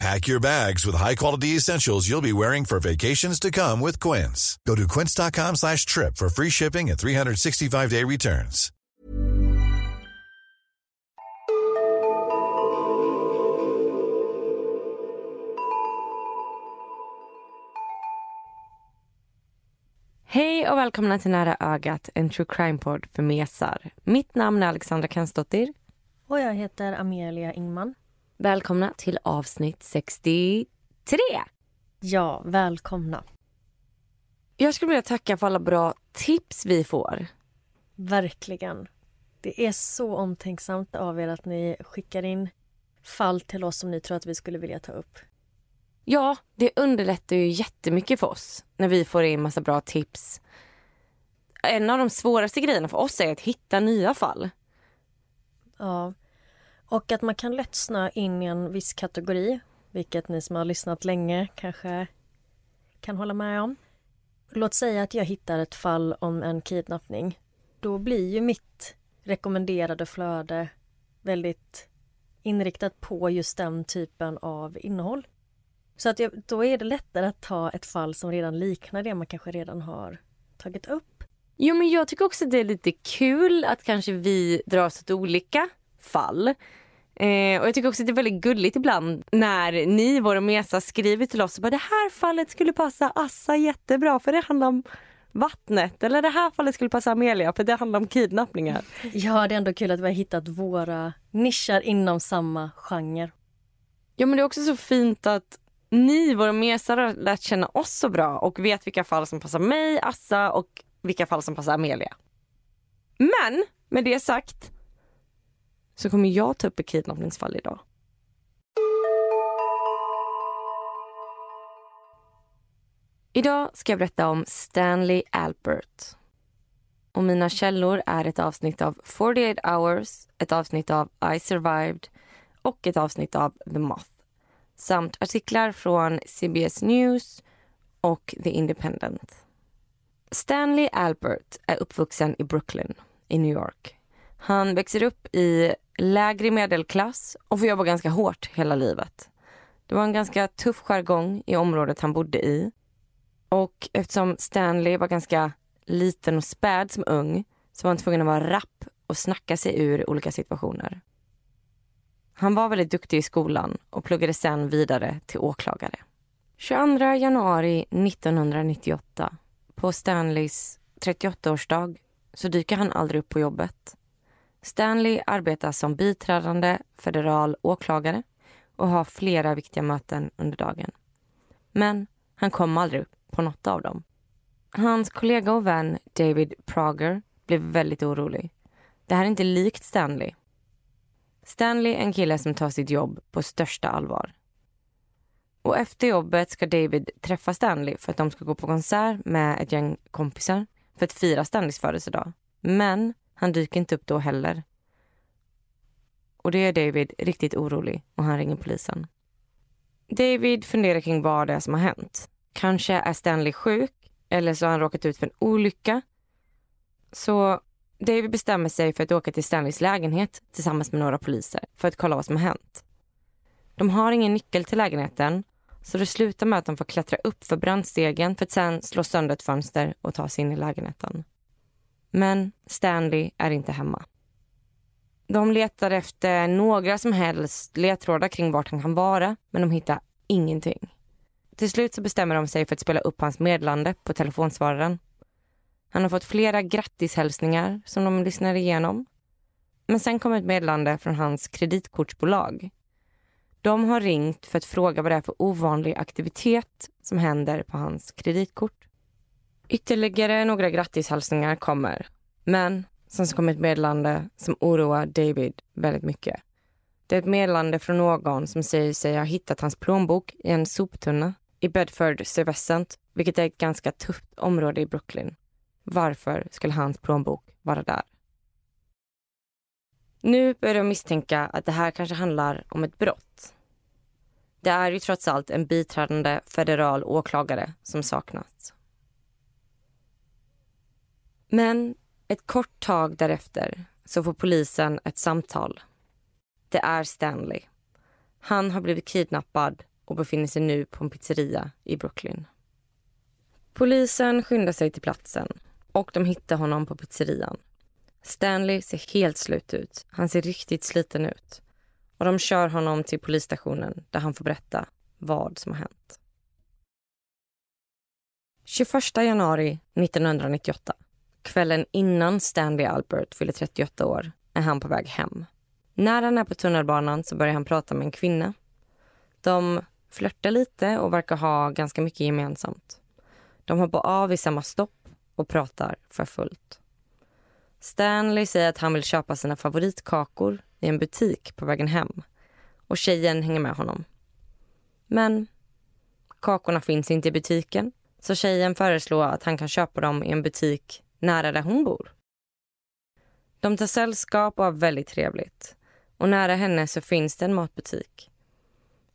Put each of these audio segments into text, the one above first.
Pack your bags with high-quality essentials you'll be wearing for vacations to come with Quince. Go to quince.com slash trip for free shipping and 365-day returns. Hej och välkomna till Nära ögat, en true crime-podd för mesar. Mitt namn är Alexandra Kensdottir. Och jag heter Amelia Ingman. Välkomna till avsnitt 63. Ja, välkomna. Jag skulle vilja tacka för alla bra tips vi får. Verkligen. Det är så omtänksamt av er att ni skickar in fall till oss som ni tror att vi skulle vilja ta upp. Ja, det underlättar ju jättemycket för oss när vi får in massa bra tips. En av de svåraste grejerna för oss är att hitta nya fall. Ja. Och att man kan lätt snöa in i en viss kategori, vilket ni som har lyssnat länge kanske kan hålla med om. Låt säga att jag hittar ett fall om en kidnappning. Då blir ju mitt rekommenderade flöde väldigt inriktat på just den typen av innehåll. Så att jag, då är det lättare att ta ett fall som redan liknar det man kanske redan har tagit upp. Jo, men jag tycker också att det är lite kul att kanske vi dras åt olika fall. Eh, och jag tycker också att det är väldigt gulligt ibland när ni, våra mesar, skriver till oss och bara det här fallet skulle passa Assa jättebra för det handlar om vattnet. Eller det här fallet skulle passa Amelia för det handlar om kidnappningar. Ja, det är ändå kul att vi har hittat våra nischer inom samma genre. Ja, men det är också så fint att ni, våra mesar, har lärt känna oss så bra och vet vilka fall som passar mig, Assa och vilka fall som passar Amelia. Men med det sagt så kommer jag ta upp ett kidnappningsfall idag. Idag ska jag berätta om Stanley Albert. Och mina källor är ett avsnitt av 48 hours, ett avsnitt av I survived och ett avsnitt av The Moth samt artiklar från CBS News och The Independent. Stanley Albert är uppvuxen i Brooklyn i New York. Han växer upp i lägre medelklass och får jobba ganska hårt hela livet. Det var en ganska tuff jargong i området han bodde i. Och eftersom Stanley var ganska liten och späd som ung så var han tvungen att vara rapp och snacka sig ur olika situationer. Han var väldigt duktig i skolan och pluggade sen vidare till åklagare. 22 januari 1998, på Stanleys 38-årsdag, så dyker han aldrig upp på jobbet. Stanley arbetar som biträdande federal åklagare och har flera viktiga möten under dagen. Men han kom aldrig upp på något av dem. Hans kollega och vän David Prager blev väldigt orolig. Det här är inte likt Stanley. Stanley är en kille som tar sitt jobb på största allvar. Och efter jobbet ska David träffa Stanley för att de ska gå på konsert med ett gäng kompisar för att fira Stanleys födelsedag. Men han dyker inte upp då heller. Och det är David riktigt orolig och han ringer polisen. David funderar kring vad det är som har hänt. Kanske är Stanley sjuk eller så har han råkat ut för en olycka. Så David bestämmer sig för att åka till Stanleys lägenhet tillsammans med några poliser för att kolla vad som har hänt. De har ingen nyckel till lägenheten så det slutar med att de får klättra upp för brandstegen för att sen slå sönder ett fönster och ta sig in i lägenheten. Men Stanley är inte hemma. De letar efter några som helst ledtrådar kring vart han kan vara men de hittar ingenting. Till slut så bestämmer de sig för att spela upp hans meddelande på telefonsvararen han har fått flera grattishälsningar som de lyssnar igenom. Men sen kommer ett meddelande från hans kreditkortsbolag. De har ringt för att fråga vad det är för ovanlig aktivitet som händer på hans kreditkort. Ytterligare några grattishälsningar kommer. Men sen så kommer ett meddelande som oroar David väldigt mycket. Det är ett meddelande från någon som säger sig ha hittat hans plånbok i en soptunna i Bedford Stuyvesant, vilket är ett ganska tufft område i Brooklyn. Varför skulle hans plånbok vara där? Nu börjar de misstänka att det här kanske handlar om ett brott. Det är ju trots allt en biträdande federal åklagare som saknas. Men ett kort tag därefter så får polisen ett samtal. Det är Stanley. Han har blivit kidnappad och befinner sig nu på en pizzeria i Brooklyn. Polisen skyndar sig till platsen och de hittar honom på pizzerian. Stanley ser helt slut ut. Han ser riktigt sliten ut. Och De kör honom till polisstationen där han får berätta vad som har hänt. 21 januari 1998, kvällen innan Stanley Albert fyller 38 år, är han på väg hem. När han är på tunnelbanan så börjar han prata med en kvinna. De flörtar lite och verkar ha ganska mycket gemensamt. De hoppar av i samma stopp och pratar för fullt. Stanley säger att han vill köpa sina favoritkakor i en butik på vägen hem och tjejen hänger med honom. Men kakorna finns inte i butiken så tjejen föreslår att han kan köpa dem i en butik nära där hon bor. De tar sällskap och har väldigt trevligt. Och nära henne så finns det en matbutik.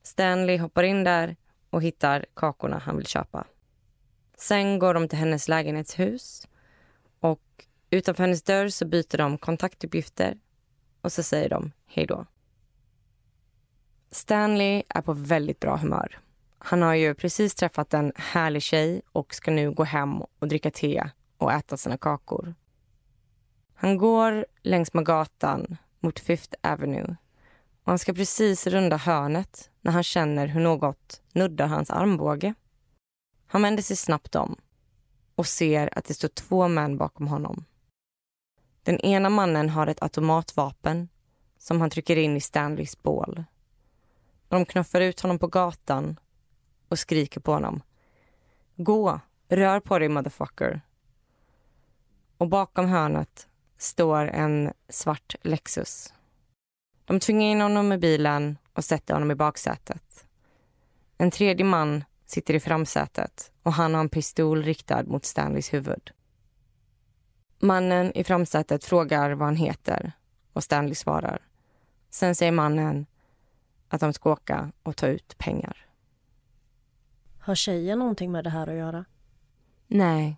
Stanley hoppar in där och hittar kakorna han vill köpa. Sen går de till hennes lägenhetshus och utanför hennes dörr så byter de kontaktuppgifter och så säger de hej då. Stanley är på väldigt bra humör. Han har ju precis träffat en härlig tjej och ska nu gå hem och dricka te och äta sina kakor. Han går längs med gatan mot Fifth Avenue och han ska precis runda hörnet när han känner hur något nuddar hans armbåge. Han vänder sig snabbt om och ser att det står två män bakom honom. Den ena mannen har ett automatvapen som han trycker in i Stanleys bål. De knuffar ut honom på gatan och skriker på honom. Gå, rör på dig motherfucker. Och bakom hörnet står en svart Lexus. De tvingar in honom i bilen och sätter honom i baksätet. En tredje man sitter i framsätet och han har en pistol riktad mot Stanleys huvud. Mannen i framsätet frågar vad han heter och Stanley svarar. Sen säger mannen att de ska åka och ta ut pengar. Har tjejen någonting med det här att göra? Nej.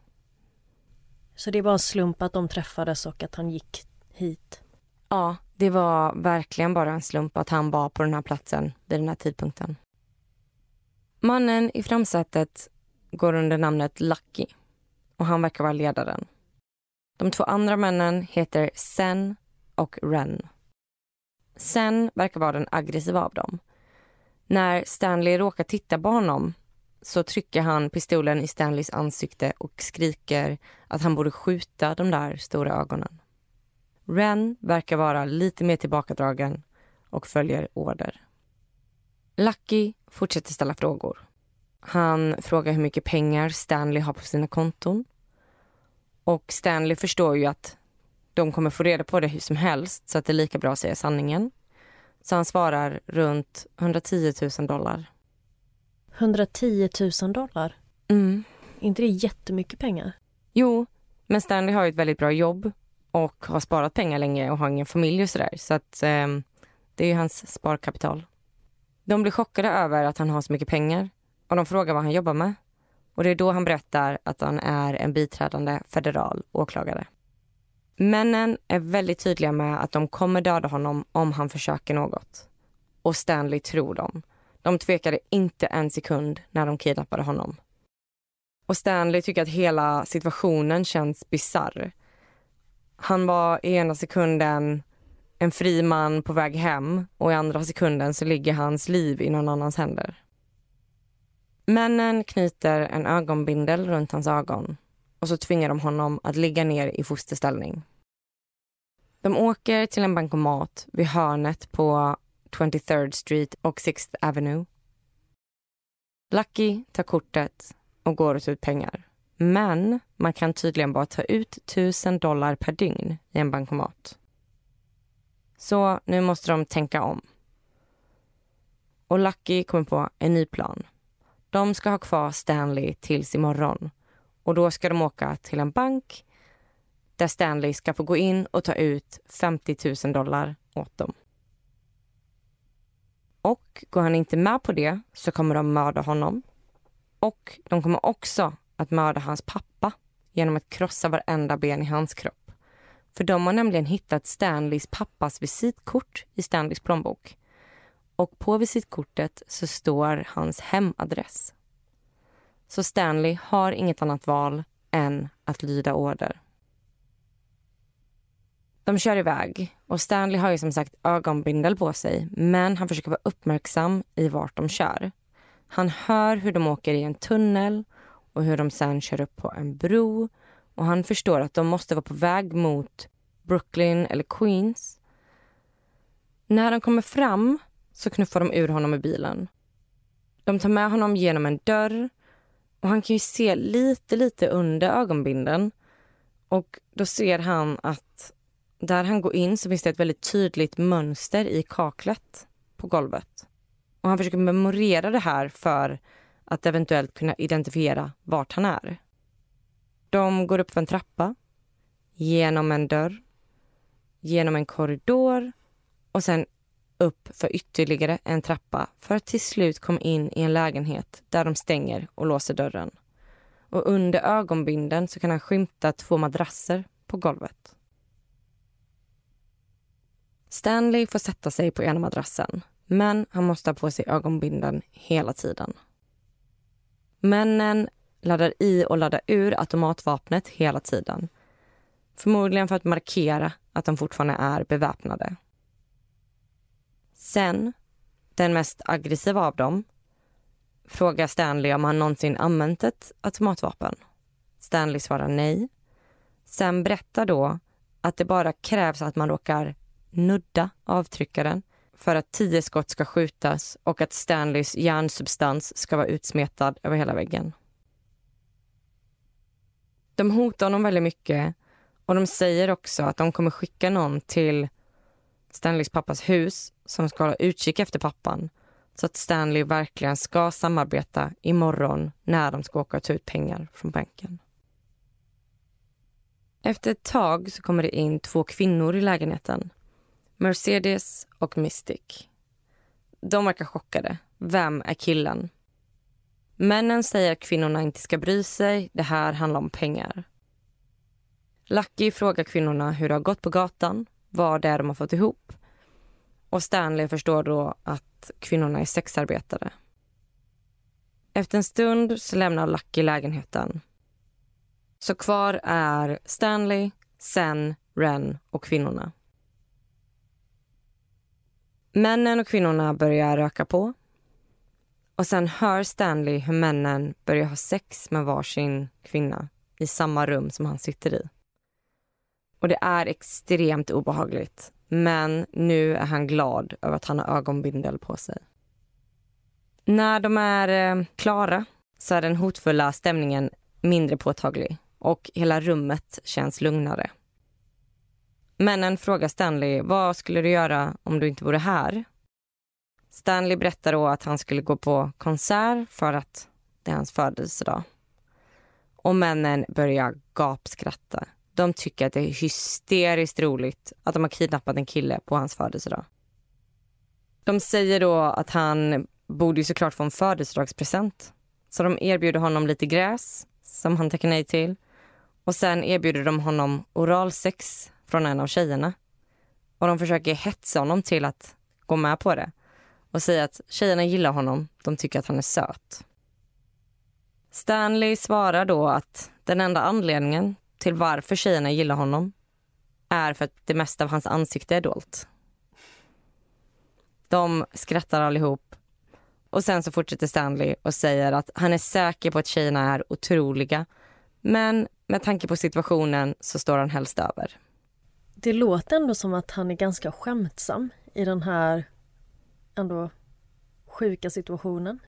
Så det var en slump att de träffades och att han gick hit? Ja, det var verkligen bara en slump att han var på den här platsen vid den här tidpunkten. Mannen i framsätet går under namnet Lucky och han verkar vara ledaren. De två andra männen heter Sen och Ren. Sen verkar vara den aggressiva av dem. När Stanley råkar titta på honom så trycker han pistolen i Stanleys ansikte och skriker att han borde skjuta de där stora ögonen. Ren verkar vara lite mer tillbakadragen och följer order. Lucky fortsätter ställa frågor. Han frågar hur mycket pengar Stanley har på sina konton. Och Stanley förstår ju att de kommer få reda på det hur som helst så att det är lika bra att säga sanningen. Så han svarar runt 110 000 dollar. 110 000 dollar? Mm. inte det jättemycket pengar? Jo, men Stanley har ett väldigt bra jobb och har sparat pengar länge och har ingen familj och sådär. Så att eh, det är hans sparkapital. De blir chockade över att han har så mycket pengar och de frågar vad han jobbar med. Och det är då han berättar att han är en biträdande federal åklagare. Männen är väldigt tydliga med att de kommer döda honom om han försöker något. Och Stanley tror dem. De tvekade inte en sekund när de kidnappade honom. Och Stanley tycker att hela situationen känns bizarr. Han var i ena sekunden en fri man på väg hem och i andra sekunden så ligger hans liv i någon annans händer. Männen knyter en ögonbindel runt hans ögon och så tvingar de honom att ligga ner i fosterställning. De åker till en bankomat vid hörnet på 23rd Street och 6th Avenue. Lucky tar kortet och går och tar ut pengar. Men man kan tydligen bara ta ut 1000 dollar per dygn i en bankomat. Så nu måste de tänka om. Och Lucky kommer på en ny plan. De ska ha kvar Stanley tills imorgon och då ska de åka till en bank där Stanley ska få gå in och ta ut 50 000 dollar åt dem. Och går han inte med på det så kommer de mörda honom. Och de kommer också att mörda hans pappa genom att krossa varenda ben i hans kropp. För de har nämligen hittat Stanleys pappas visitkort i Stanleys plånbok. Och på visitkortet så står hans hemadress. Så Stanley har inget annat val än att lyda order. De kör iväg och Stanley har ju som sagt ögonbindel på sig men han försöker vara uppmärksam i vart de kör. Han hör hur de åker i en tunnel och hur de sen kör upp på en bro och han förstår att de måste vara på väg mot Brooklyn eller Queens. När de kommer fram så knuffar de ur honom i bilen. De tar med honom genom en dörr och han kan ju se lite, lite under ögonbinden. Och då ser han att där han går in så finns det ett väldigt tydligt mönster i kaklet på golvet. Och han försöker memorera det här för att eventuellt kunna identifiera vart han är. De går upp för en trappa, genom en dörr, genom en korridor och sen upp för ytterligare en trappa för att till slut komma in i en lägenhet där de stänger och låser dörren. Och under ögonbinden så kan han skymta två madrasser på golvet. Stanley får sätta sig på ena madrassen men han måste ha på sig ögonbinden hela tiden. Männen laddar i och laddar ur automatvapnet hela tiden. Förmodligen för att markera att de fortfarande är beväpnade. Sen, den mest aggressiva av dem, frågar Stanley om han någonsin använt ett automatvapen. Stanley svarar nej. Sen berättar då att det bara krävs att man råkar nudda avtryckaren för att tio skott ska skjutas och att Stanleys järnsubstans ska vara utsmetad över hela väggen. De hotar honom väldigt mycket och de säger också att de kommer skicka någon till Stanleys pappas hus som ska hålla utkik efter pappan så att Stanley verkligen ska samarbeta imorgon när de ska åka och ta ut pengar från banken. Efter ett tag så kommer det in två kvinnor i lägenheten. Mercedes och Mystic. De verkar chockade. Vem är killen? Männen säger att kvinnorna inte ska bry sig. Det här handlar om pengar. Lucky frågar kvinnorna hur det har gått på gatan, vad det är de har fått ihop. Och Stanley förstår då att kvinnorna är sexarbetare. Efter en stund så lämnar Lucky lägenheten. Så kvar är Stanley, Sen, Ren och kvinnorna. Männen och kvinnorna börjar röka på. Och sen hör Stanley hur männen börjar ha sex med varsin kvinna i samma rum som han sitter i. Och det är extremt obehagligt. Men nu är han glad över att han har ögonbindel på sig. När de är eh, klara så är den hotfulla stämningen mindre påtaglig och hela rummet känns lugnare. Männen frågar Stanley vad skulle du göra om du inte vore här. Stanley berättar då att han skulle gå på konsert för att det är hans födelsedag. Och männen börjar gapskratta. De tycker att det är hysteriskt roligt att de har kidnappat en kille på hans födelsedag. De säger då att han borde ju såklart få en födelsedagspresent. Så de erbjuder honom lite gräs, som han tackar nej till. Och sen erbjuder de honom oralsex från en av tjejerna. Och de försöker hetsa honom till att gå med på det och säga att tjejerna gillar honom, de tycker att han är söt. Stanley svarar då att den enda anledningen till varför tjejerna gillar honom är för att det mesta av hans ansikte är dolt. De skrattar allihop och sen så fortsätter Stanley och säger att han är säker på att tjejerna är otroliga men med tanke på situationen så står han helst över. Det låter ändå som att han är ganska skämtsam i den här ändå sjuka situationen.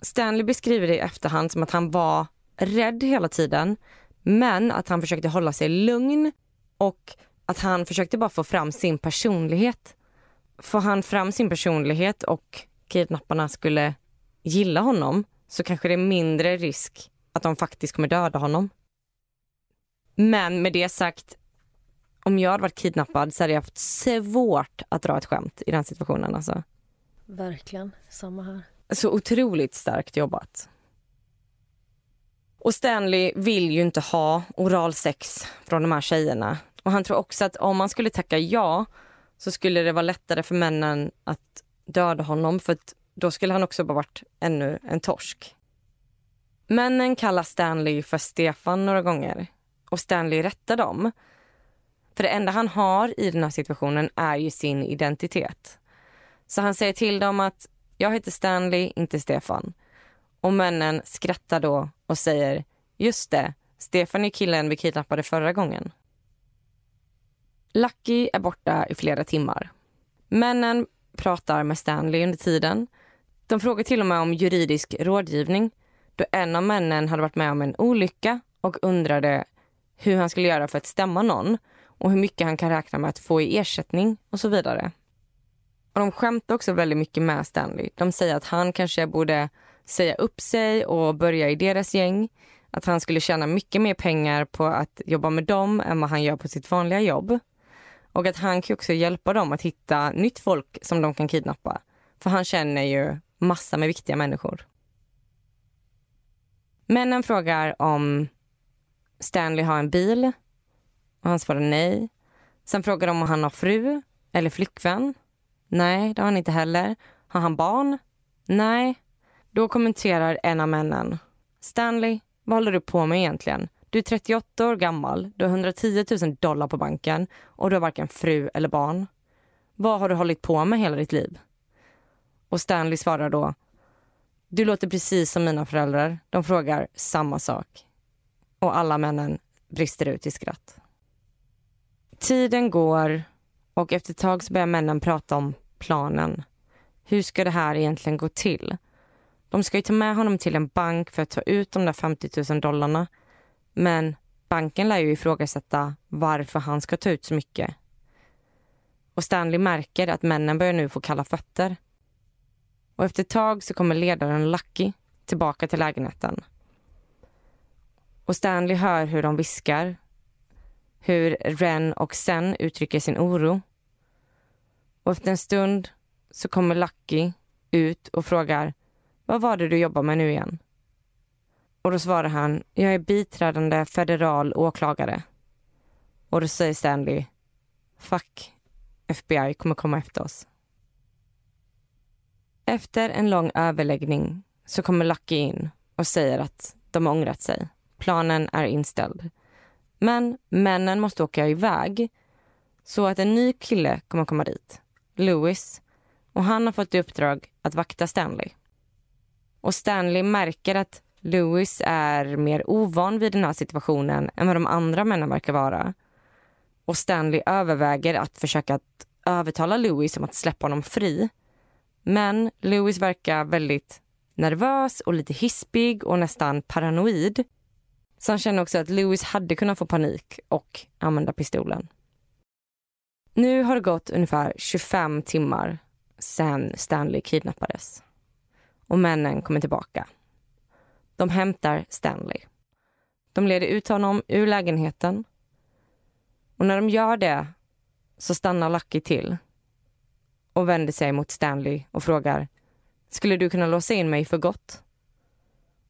Stanley beskriver det i efterhand som att han var rädd hela tiden men att han försökte hålla sig lugn och att han försökte bara få fram sin personlighet. Får han fram sin personlighet och kidnapparna skulle gilla honom så kanske det är mindre risk att de faktiskt kommer döda honom. Men med det sagt om jag hade varit kidnappad så hade jag haft svårt att dra ett skämt i den situationen. Alltså. Verkligen, samma här. Så otroligt starkt jobbat. Och Stanley vill ju inte ha oralsex från de här tjejerna. Och han tror också att om man skulle tacka ja så skulle det vara lättare för männen att döda honom för då skulle han också bara varit ännu en torsk. Männen kallar Stanley för Stefan några gånger och Stanley rättar dem. För det enda han har i den här situationen är ju sin identitet. Så han säger till dem att jag heter Stanley, inte Stefan. Och männen skrattar då och säger just det, Stefan är killen vi kidnappade förra gången. Lucky är borta i flera timmar. Männen pratar med Stanley under tiden. De frågar till och med om juridisk rådgivning då en av männen hade varit med om en olycka och undrade hur han skulle göra för att stämma någon och hur mycket han kan räkna med att få i ersättning och så vidare. Och De skämtar också väldigt mycket med Stanley. De säger att han kanske borde säga upp sig och börja i deras gäng. Att han skulle tjäna mycket mer pengar på att jobba med dem än vad han gör på sitt vanliga jobb. Och att han kan också hjälpa dem att hitta nytt folk som de kan kidnappa. För han känner ju massa med viktiga människor. Männen frågar om Stanley har en bil och han svarar nej. Sen frågar de om han har fru eller flickvän. Nej, det har han inte heller. Har han barn? Nej. Då kommenterar en av männen. Stanley, vad håller du på med egentligen? Du är 38 år gammal, du har 110 000 dollar på banken och du har varken fru eller barn. Vad har du hållit på med hela ditt liv? Och Stanley svarar då. Du låter precis som mina föräldrar. De frågar samma sak. Och alla männen brister ut i skratt. Tiden går och efter ett tag så börjar männen prata om planen. Hur ska det här egentligen gå till? De ska ju ta med honom till en bank för att ta ut de där 50 000 dollarna. Men banken lär ju ifrågasätta varför han ska ta ut så mycket. Och Stanley märker att männen börjar nu få kalla fötter. Och efter ett tag så kommer ledaren Lucky tillbaka till lägenheten. Och Stanley hör hur de viskar. Hur Ren och Sen uttrycker sin oro. Och efter en stund så kommer Lucky ut och frågar vad var det du jobbar med nu igen? Och då svarar han, jag är biträdande federal åklagare. Och då säger Stanley, fuck, FBI kommer komma efter oss. Efter en lång överläggning så kommer Lucky in och säger att de har ångrat sig. Planen är inställd. Men männen måste åka iväg så att en ny kille kommer komma dit. Lewis. Och han har fått i uppdrag att vakta Stanley. Och Stanley märker att Lewis är mer ovan vid den här situationen än vad de andra männen verkar vara. Och Stanley överväger att försöka att övertala Lewis om att släppa honom fri. Men Lewis verkar väldigt nervös och lite hispig och nästan paranoid. Så han känner också att Lewis hade kunnat få panik och använda pistolen. Nu har det gått ungefär 25 timmar sen Stanley kidnappades. Och männen kommer tillbaka. De hämtar Stanley. De leder ut honom ur lägenheten. Och när de gör det så stannar Lucky till och vänder sig mot Stanley och frågar Skulle du kunna låsa in mig för gott?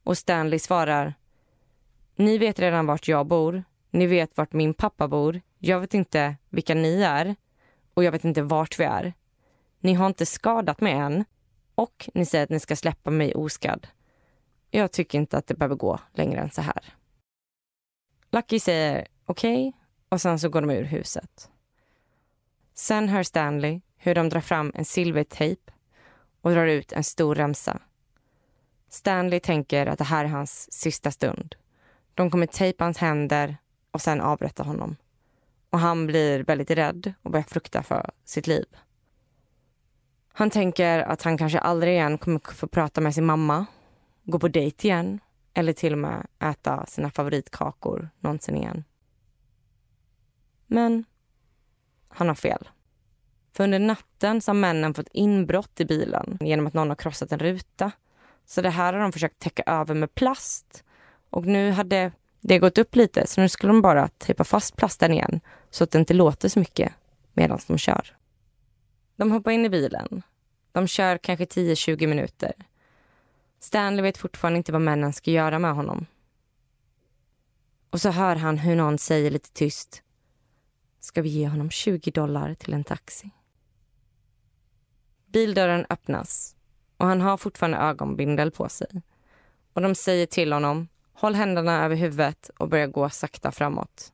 Och Stanley svarar ni vet redan vart jag bor. Ni vet vart min pappa bor. Jag vet inte vilka ni är och jag vet inte vart vi är. Ni har inte skadat mig än och ni säger att ni ska släppa mig oskadd. Jag tycker inte att det behöver gå längre än så här. Lucky säger okej okay, och sen så går de ur huset. Sen hör Stanley hur de drar fram en silvertejp och drar ut en stor remsa. Stanley tänker att det här är hans sista stund. De kommer tejpa hans händer och sen avrätta honom. Och han blir väldigt rädd och börjar frukta för sitt liv. Han tänker att han kanske aldrig igen kommer få prata med sin mamma, gå på dejt igen eller till och med äta sina favoritkakor någonsin igen. Men han har fel. För under natten så har männen fått inbrott i bilen genom att någon har krossat en ruta. Så det här har de försökt täcka över med plast. Och nu hade det gått upp lite så nu skulle de bara tejpa fast plasten igen så att det inte låter så mycket medan de kör. De hoppar in i bilen. De kör kanske 10-20 minuter. Stanley vet fortfarande inte vad männen ska göra med honom. Och så hör han hur någon säger lite tyst. Ska vi ge honom 20 dollar till en taxi? Bildörren öppnas och han har fortfarande ögonbindel på sig. Och de säger till honom, håll händerna över huvudet och börja gå sakta framåt.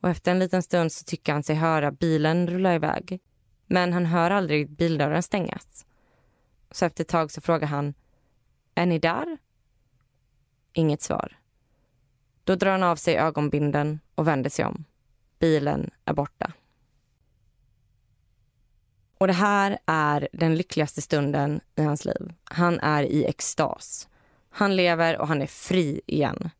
Och efter en liten stund så tycker han sig höra bilen rulla iväg. Men han hör aldrig bildörren stängas. Så efter ett tag så frågar han, är ni där? Inget svar. Då drar han av sig ögonbinden och vänder sig om. Bilen är borta. Och det här är den lyckligaste stunden i hans liv. Han är i extas. Han lever och han är fri igen.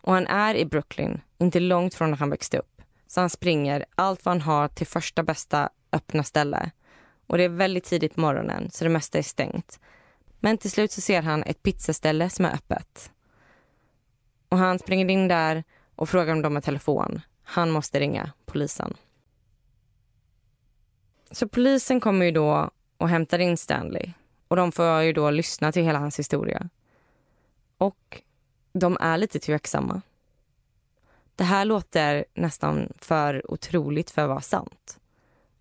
Och han är i Brooklyn, inte långt från där han växte upp. Så han springer allt vad han har till första bästa öppna ställe. Och det är väldigt tidigt på morgonen, så det mesta är stängt. Men till slut så ser han ett pizzaställe som är öppet. Och han springer in där och frågar om de har telefon. Han måste ringa polisen. Så polisen kommer ju då och hämtar in Stanley. Och de får ju då lyssna till hela hans historia. Och de är lite tveksamma. Det här låter nästan för otroligt för att vara sant.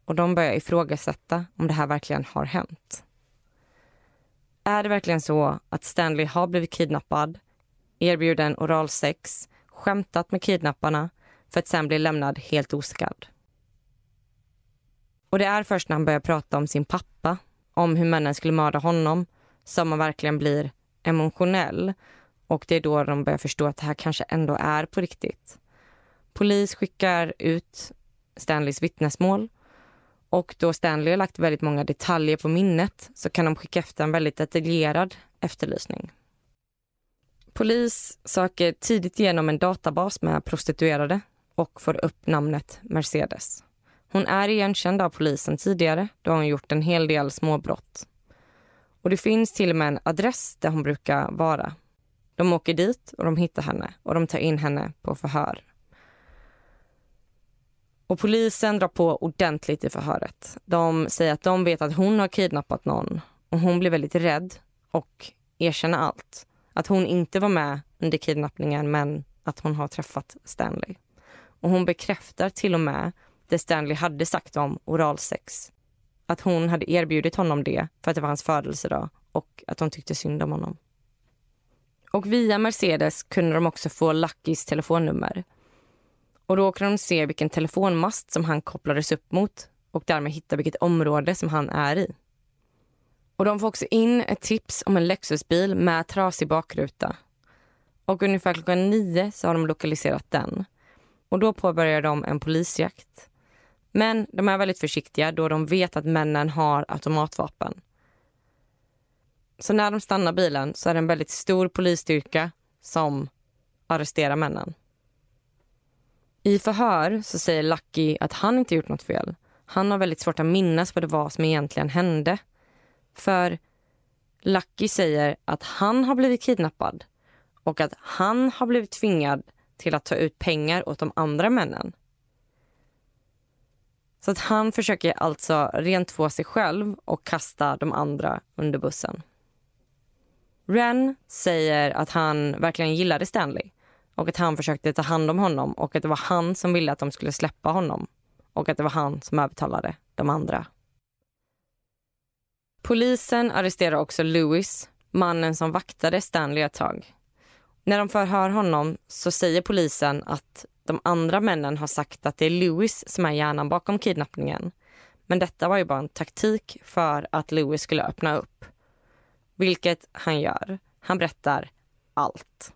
Och de börjar ifrågasätta om det här verkligen har hänt. Är det verkligen så att Stanley har blivit kidnappad, erbjuden oralsex, skämtat med kidnapparna för att sen bli lämnad helt oskadd? Och det är först när han börjar prata om sin pappa, om hur männen skulle mörda honom, som man verkligen blir emotionell. Och det är då de börjar förstå att det här kanske ändå är på riktigt. Polis skickar ut Stanleys vittnesmål och då Stanley har lagt väldigt många detaljer på minnet så kan de skicka efter en väldigt detaljerad efterlysning. Polis söker tidigt igenom en databas med prostituerade och får upp namnet Mercedes. Hon är igenkänd av polisen tidigare då hon gjort en hel del småbrott. Och det finns till och med en adress där hon brukar vara. De åker dit och de hittar henne och de tar in henne på förhör. Och polisen drar på ordentligt i förhöret. De säger att de vet att hon har kidnappat någon och hon blir väldigt rädd och erkänner allt. Att hon inte var med under kidnappningen men att hon har träffat Stanley. Och hon bekräftar till och med det Stanley hade sagt om oralsex. Att hon hade erbjudit honom det för att det var hans födelsedag och att hon tyckte synd om honom. Och via Mercedes kunde de också få Luckys telefonnummer. Och då kunde de se vilken telefonmast som han kopplades upp mot och därmed hitta vilket område som han är i. Och de får också in ett tips om en Lexusbil med trasig bakruta. Och ungefär klockan nio så har de lokaliserat den. Och då påbörjar de en polisjakt. Men de är väldigt försiktiga då de vet att männen har automatvapen. Så när de stannar bilen så är det en väldigt stor polisstyrka som arresterar männen. I förhör så säger Lucky att han inte gjort något fel. Han har väldigt svårt att minnas vad det var som egentligen hände. För Lucky säger att han har blivit kidnappad och att han har blivit tvingad till att ta ut pengar åt de andra männen. Så att han försöker alltså rent få sig själv och kasta de andra under bussen. Ren säger att han verkligen gillade Stanley och att han försökte ta hand om honom och att det var han som ville att de skulle släppa honom och att det var han som övertalade de andra. Polisen arresterar också Lewis, mannen som vaktade Stanley ett tag. När de förhör honom så säger polisen att de andra männen har sagt att det är Lewis som är hjärnan bakom kidnappningen. Men detta var ju bara en taktik för att Lewis skulle öppna upp. Vilket han gör. Han berättar allt.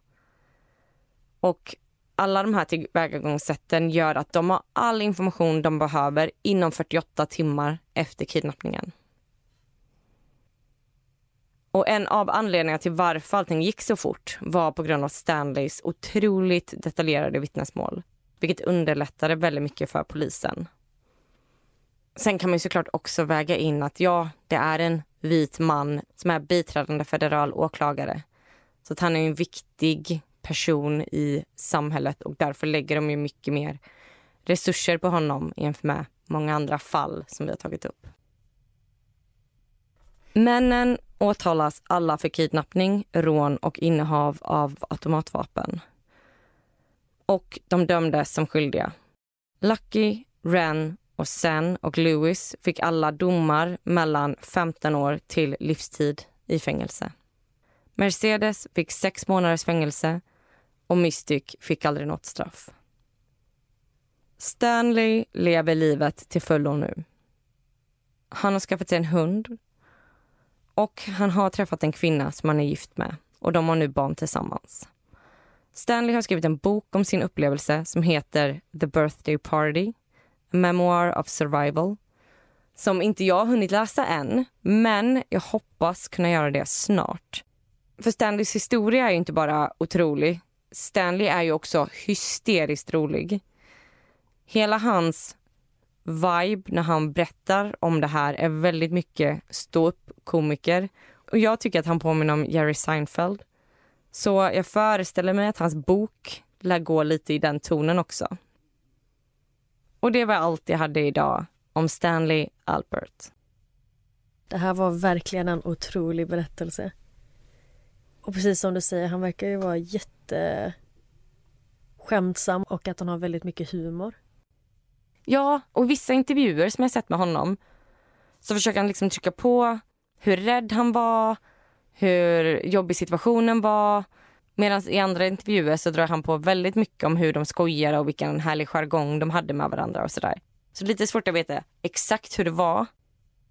Och alla de här tillvägagångssätten gör att de har all information de behöver inom 48 timmar efter kidnappningen. Och en av anledningarna till varför allting gick så fort var på grund av Stanleys otroligt detaljerade vittnesmål. Vilket underlättade väldigt mycket för polisen. Sen kan man såklart också väga in att ja, det är en vit man som är biträdande federal åklagare. Så att han är en viktig person i samhället och därför lägger de ju mycket mer resurser på honom jämfört med många andra fall som vi har tagit upp. Männen åtalas alla för kidnappning, rån och innehav av automatvapen. Och de dömdes som skyldiga. Lucky, Ren och Sen och Lewis fick alla domar mellan 15 år till livstid i fängelse. Mercedes fick sex månaders fängelse och Mystic fick aldrig något straff. Stanley lever livet till fullo nu. Han har skaffat sig en hund och han har träffat en kvinna som han är gift med och de har nu barn tillsammans. Stanley har skrivit en bok om sin upplevelse som heter The Birthday Party, A Memoir of Survival som inte jag har hunnit läsa än, men jag hoppas kunna göra det snart. För Stanleys historia är inte bara otrolig. Stanley är ju också hysteriskt rolig. Hela hans vibe när han berättar om det här är väldigt mycket ståuppkomiker. Och jag tycker att han påminner om Jerry Seinfeld. Så jag föreställer mig att hans bok lär gå lite i den tonen också. Och det var allt jag hade idag om Stanley Albert. Det här var verkligen en otrolig berättelse. Och precis som du säger, han verkar ju vara jätte skämtsam och att han har väldigt mycket humor. Ja, och vissa intervjuer som jag sett med honom så försöker han liksom trycka på hur rädd han var, hur jobbig situationen var. Medan i andra intervjuer så drar han på väldigt mycket om hur de skojar och vilken härlig jargong de hade med varandra och sådär. Så lite svårt att veta exakt hur det var.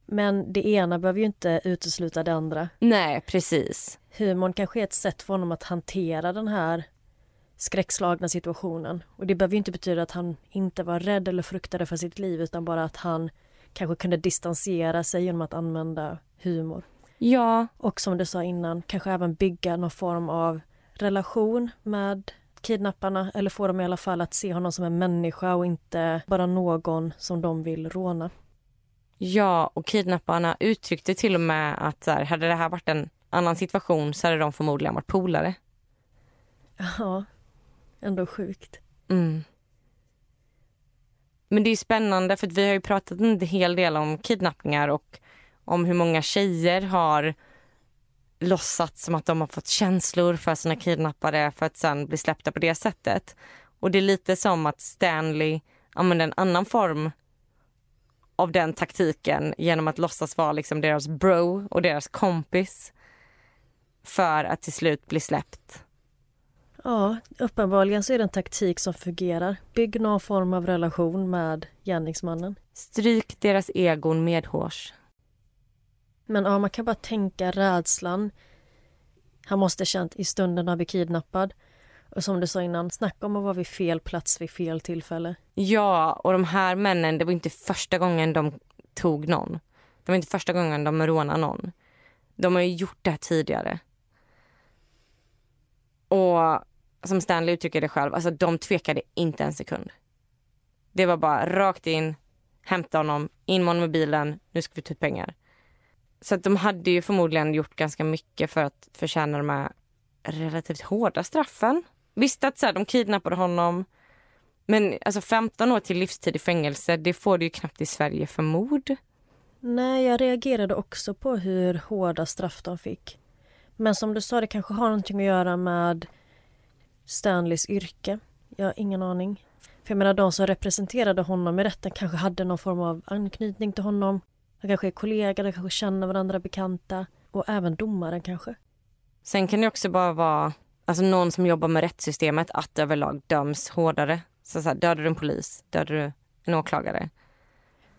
Men det ena behöver ju inte utesluta det andra. Nej, precis. Humorn kanske är ett sätt för honom att hantera den här skräckslagna situationen. Och det behöver ju inte betyda att han inte var rädd eller fruktade för sitt liv utan bara att han kanske kunde distansera sig genom att använda humor. Ja. Och som du sa innan, kanske även bygga någon form av relation med kidnapparna eller få dem i alla fall att se honom som en människa och inte bara någon som de vill råna. Ja, och kidnapparna uttryckte till och med att så här, hade det här varit en annan situation så hade de förmodligen varit polare. Ja, ändå sjukt. Mm. Men det är spännande för vi har ju pratat en hel del om kidnappningar och om hur många tjejer har låtsats som att de har fått känslor för sina kidnappare för att sen bli släppta på det sättet. Och det är lite som att Stanley använder en annan form av den taktiken genom att låtsas vara liksom deras bro och deras kompis för att till slut bli släppt. Ja, uppenbarligen så är det en taktik som fungerar. Bygg någon form av relation med gärningsmannen. Stryk deras egon medhårs. Men ja, man kan bara tänka rädslan han måste känt i stunden han blev kidnappad. Och som du sa innan, snacka om att vara vid fel plats vid fel tillfälle. Ja, och de här männen, det var inte första gången de tog någon. Det var inte första gången de rånade någon. De har ju gjort det här tidigare. Och som Stanley uttrycker det själv, alltså de tvekade inte en sekund. Det var bara rakt in, hämta honom, in med honom i bilen, nu ska vi ta ut pengar. Så att de hade ju förmodligen gjort ganska mycket för att förtjäna de här relativt hårda straffen. Visst att så här, de kidnappade honom, men alltså 15 år till livstid i fängelse, det får du ju knappt i Sverige för mord. Nej, jag reagerade också på hur hårda straff de fick. Men som du sa, det kanske har någonting att göra med Stanleys yrke. Jag har ingen aning. För jag menar, de som representerade honom i rätten kanske hade någon form av anknytning till honom. De kanske är kollegor, de kanske känner varandra bekanta. Och även domaren kanske. Sen kan det också bara vara alltså någon som jobbar med rättssystemet att överlag döms hårdare. Så, så här, dödar du en polis, dödar du en åklagare.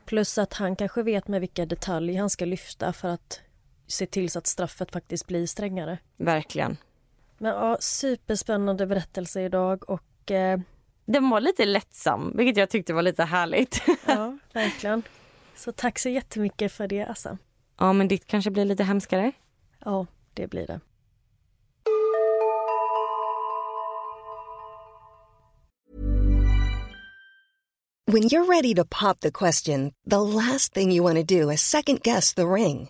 Plus att han kanske vet med vilka detaljer han ska lyfta för att se till så att straffet faktiskt blir strängare. Verkligen. Men ja, superspännande berättelse idag och... Eh... Den var lite lättsam, vilket jag tyckte var lite härligt. ja, verkligen. Så tack så jättemycket för det, Assa. Ja, men ditt kanske blir lite hemskare? Ja, det blir det. When you're ready to pop the question, the last thing you want to do is second guess the ring.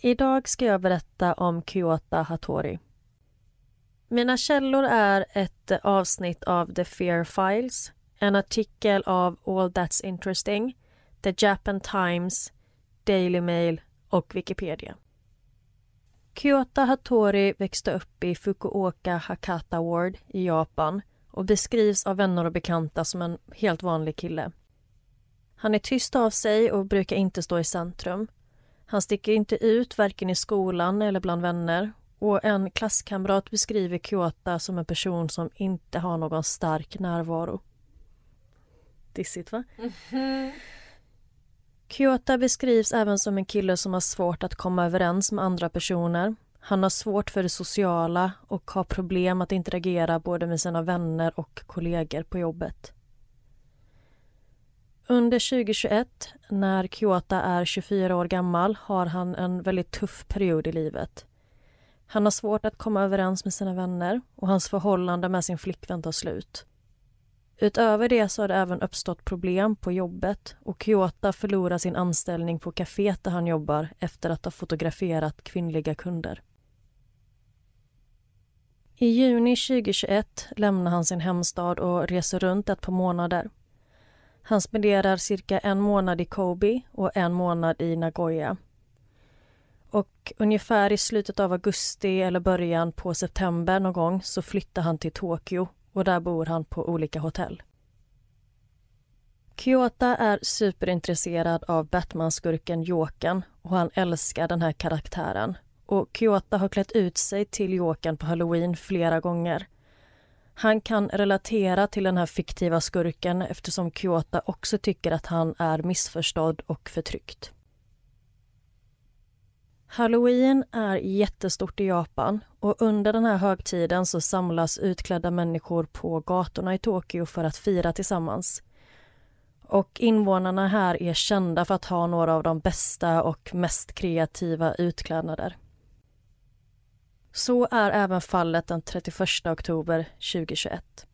Idag ska jag berätta om Kyota Hattori. Mina källor är ett avsnitt av The Fear Files, en artikel av All That's Interesting, The Japan Times, Daily Mail och Wikipedia. Kyota Hattori växte upp i Fukuoka Hakata Ward i Japan och beskrivs av vänner och bekanta som en helt vanlig kille. Han är tyst av sig och brukar inte stå i centrum. Han sticker inte ut varken i skolan eller bland vänner och en klasskamrat beskriver Kyoto som en person som inte har någon stark närvaro. Dissigt va? Mm-hmm. Kyoto beskrivs även som en kille som har svårt att komma överens med andra personer. Han har svårt för det sociala och har problem att interagera både med sina vänner och kollegor på jobbet. Under 2021, när Kyoto är 24 år gammal, har han en väldigt tuff period i livet. Han har svårt att komma överens med sina vänner och hans förhållande med sin flickvän tar slut. Utöver det så har det även uppstått problem på jobbet och Kyoto förlorar sin anställning på kaféet där han jobbar efter att ha fotograferat kvinnliga kunder. I juni 2021 lämnar han sin hemstad och reser runt ett par månader. Han spenderar cirka en månad i Kobe och en månad i Nagoya. Och ungefär i slutet av augusti eller början på september någon gång så flyttar han till Tokyo och där bor han på olika hotell. Kyoto är superintresserad av Batman-skurken Jokern och han älskar den här karaktären. Och Kyoto har klätt ut sig till Jokern på halloween flera gånger. Han kan relatera till den här fiktiva skurken eftersom Kyota också tycker att han är missförstådd och förtryckt. Halloween är jättestort i Japan och under den här högtiden så samlas utklädda människor på gatorna i Tokyo för att fira tillsammans. Och invånarna här är kända för att ha några av de bästa och mest kreativa utklädnader. Så är även fallet den 31 oktober 2021.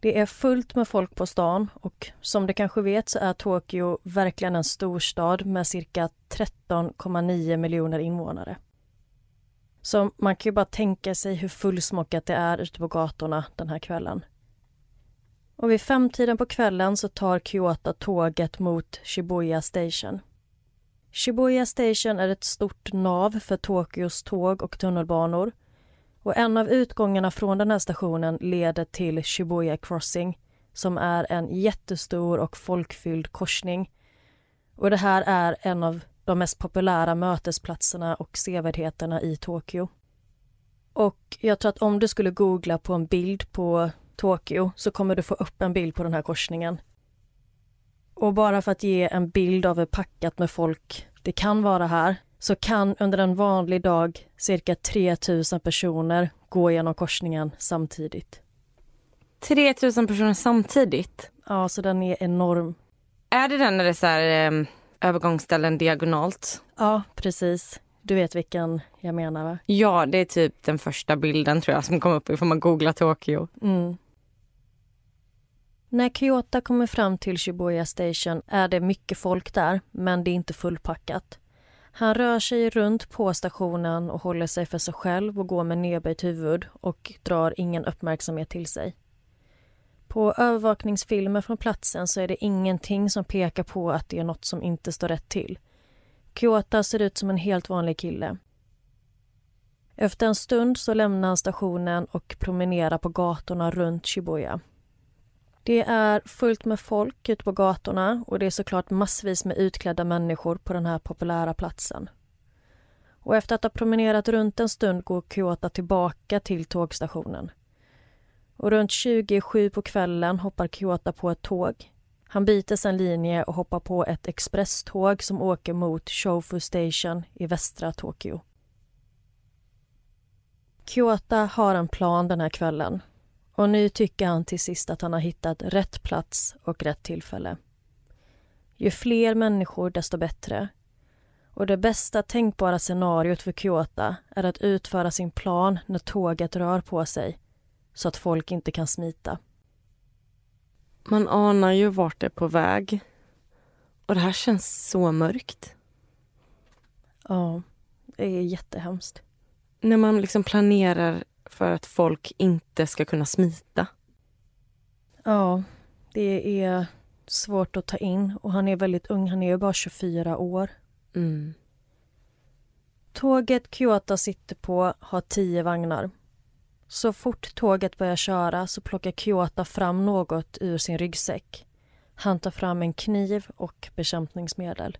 Det är fullt med folk på stan och som du kanske vet så är Tokyo verkligen en storstad med cirka 13,9 miljoner invånare. Så man kan ju bara tänka sig hur fullsmockat det är ute på gatorna den här kvällen. Och vid femtiden på kvällen så tar Kyoto tåget mot Shibuya Station. Shibuya Station är ett stort nav för Tokyos tåg och tunnelbanor och en av utgångarna från den här stationen leder till Shibuya Crossing som är en jättestor och folkfylld korsning. Och det här är en av de mest populära mötesplatserna och sevärdheterna i Tokyo. Och jag tror att om du skulle googla på en bild på Tokyo så kommer du få upp en bild på den här korsningen. Och bara för att ge en bild av hur packat med folk det kan vara här så kan under en vanlig dag cirka 3000 personer gå genom korsningen samtidigt. 3000 personer samtidigt? Ja, så den är enorm. Är det den när det är så här, eh, övergångsställen diagonalt? Ja, precis. Du vet vilken jag menar va? Ja, det är typ den första bilden tror jag som kom upp ifall man googlar Tokyo. Mm. När Kyoto kommer fram till Shibuya Station är det mycket folk där, men det är inte fullpackat. Han rör sig runt på stationen och håller sig för sig själv och går med nedböjt huvud och drar ingen uppmärksamhet till sig. På övervakningsfilmer från platsen så är det ingenting som pekar på att det är något som inte står rätt till. Kyoto ser ut som en helt vanlig kille. Efter en stund så lämnar han stationen och promenerar på gatorna runt Shibuya. Det är fullt med folk ute på gatorna och det är såklart massvis med utklädda människor på den här populära platsen. Och efter att ha promenerat runt en stund går Kyoto tillbaka till tågstationen. Och runt 27 på kvällen hoppar Kyoto på ett tåg. Han byter sen linje och hoppar på ett expresståg som åker mot Shofu Station i västra Tokyo. Kyoto har en plan den här kvällen och nu tycker han till sist att han har hittat rätt plats och rätt tillfälle. Ju fler människor, desto bättre. Och det bästa tänkbara scenariot för Kyoto är att utföra sin plan när tåget rör på sig så att folk inte kan smita. Man anar ju vart det är på väg. Och det här känns så mörkt. Ja, det är jättehemskt. När man liksom planerar för att folk inte ska kunna smita. Ja, det är svårt att ta in och han är väldigt ung, han är ju bara 24 år. Mm. Tåget Kyoto sitter på har tio vagnar. Så fort tåget börjar köra så plockar Kyoto fram något ur sin ryggsäck. Han tar fram en kniv och bekämpningsmedel.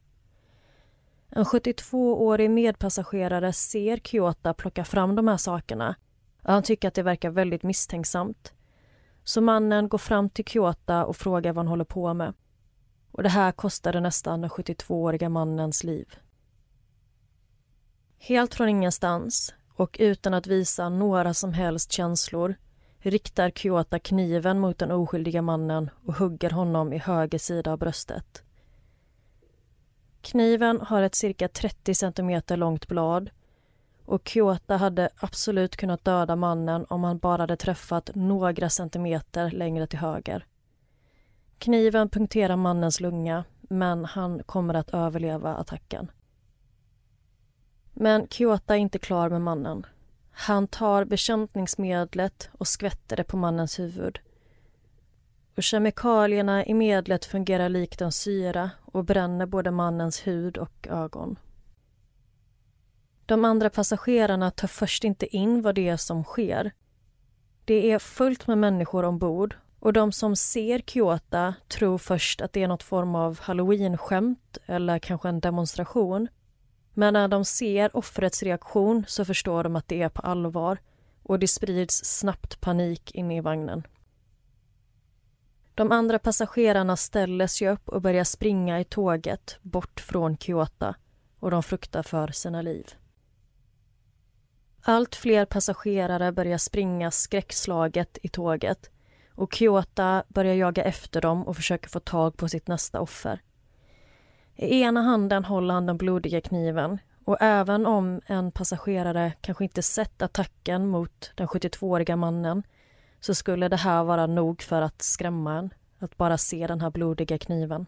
En 72-årig medpassagerare ser Kyoto plocka fram de här sakerna han tycker att det verkar väldigt misstänksamt. Så mannen går fram till Kyoto och frågar vad han håller på med. Och det här kostade nästan den 72-åriga mannens liv. Helt från ingenstans och utan att visa några som helst känslor riktar Kyoto kniven mot den oskyldiga mannen och hugger honom i höger sida av bröstet. Kniven har ett cirka 30 cm långt blad och Kyoto hade absolut kunnat döda mannen om han bara hade träffat några centimeter längre till höger. Kniven punkterar mannens lunga, men han kommer att överleva attacken. Men Kyoto är inte klar med mannen. Han tar bekämpningsmedlet och skvätter det på mannens huvud. Och kemikalierna i medlet fungerar likt en syra och bränner både mannens hud och ögon. De andra passagerarna tar först inte in vad det är som sker. Det är fullt med människor ombord och de som ser Kyoto tror först att det är något form av halloween-skämt eller kanske en demonstration. Men när de ser offrets reaktion så förstår de att det är på allvar och det sprids snabbt panik inne i vagnen. De andra passagerarna ställer sig upp och börjar springa i tåget bort från Kyoto och de fruktar för sina liv. Allt fler passagerare börjar springa skräckslaget i tåget och Kyota börjar jaga efter dem och försöker få tag på sitt nästa offer. I ena handen håller han den blodiga kniven och även om en passagerare kanske inte sett attacken mot den 72-åriga mannen så skulle det här vara nog för att skrämma en, att bara se den här blodiga kniven.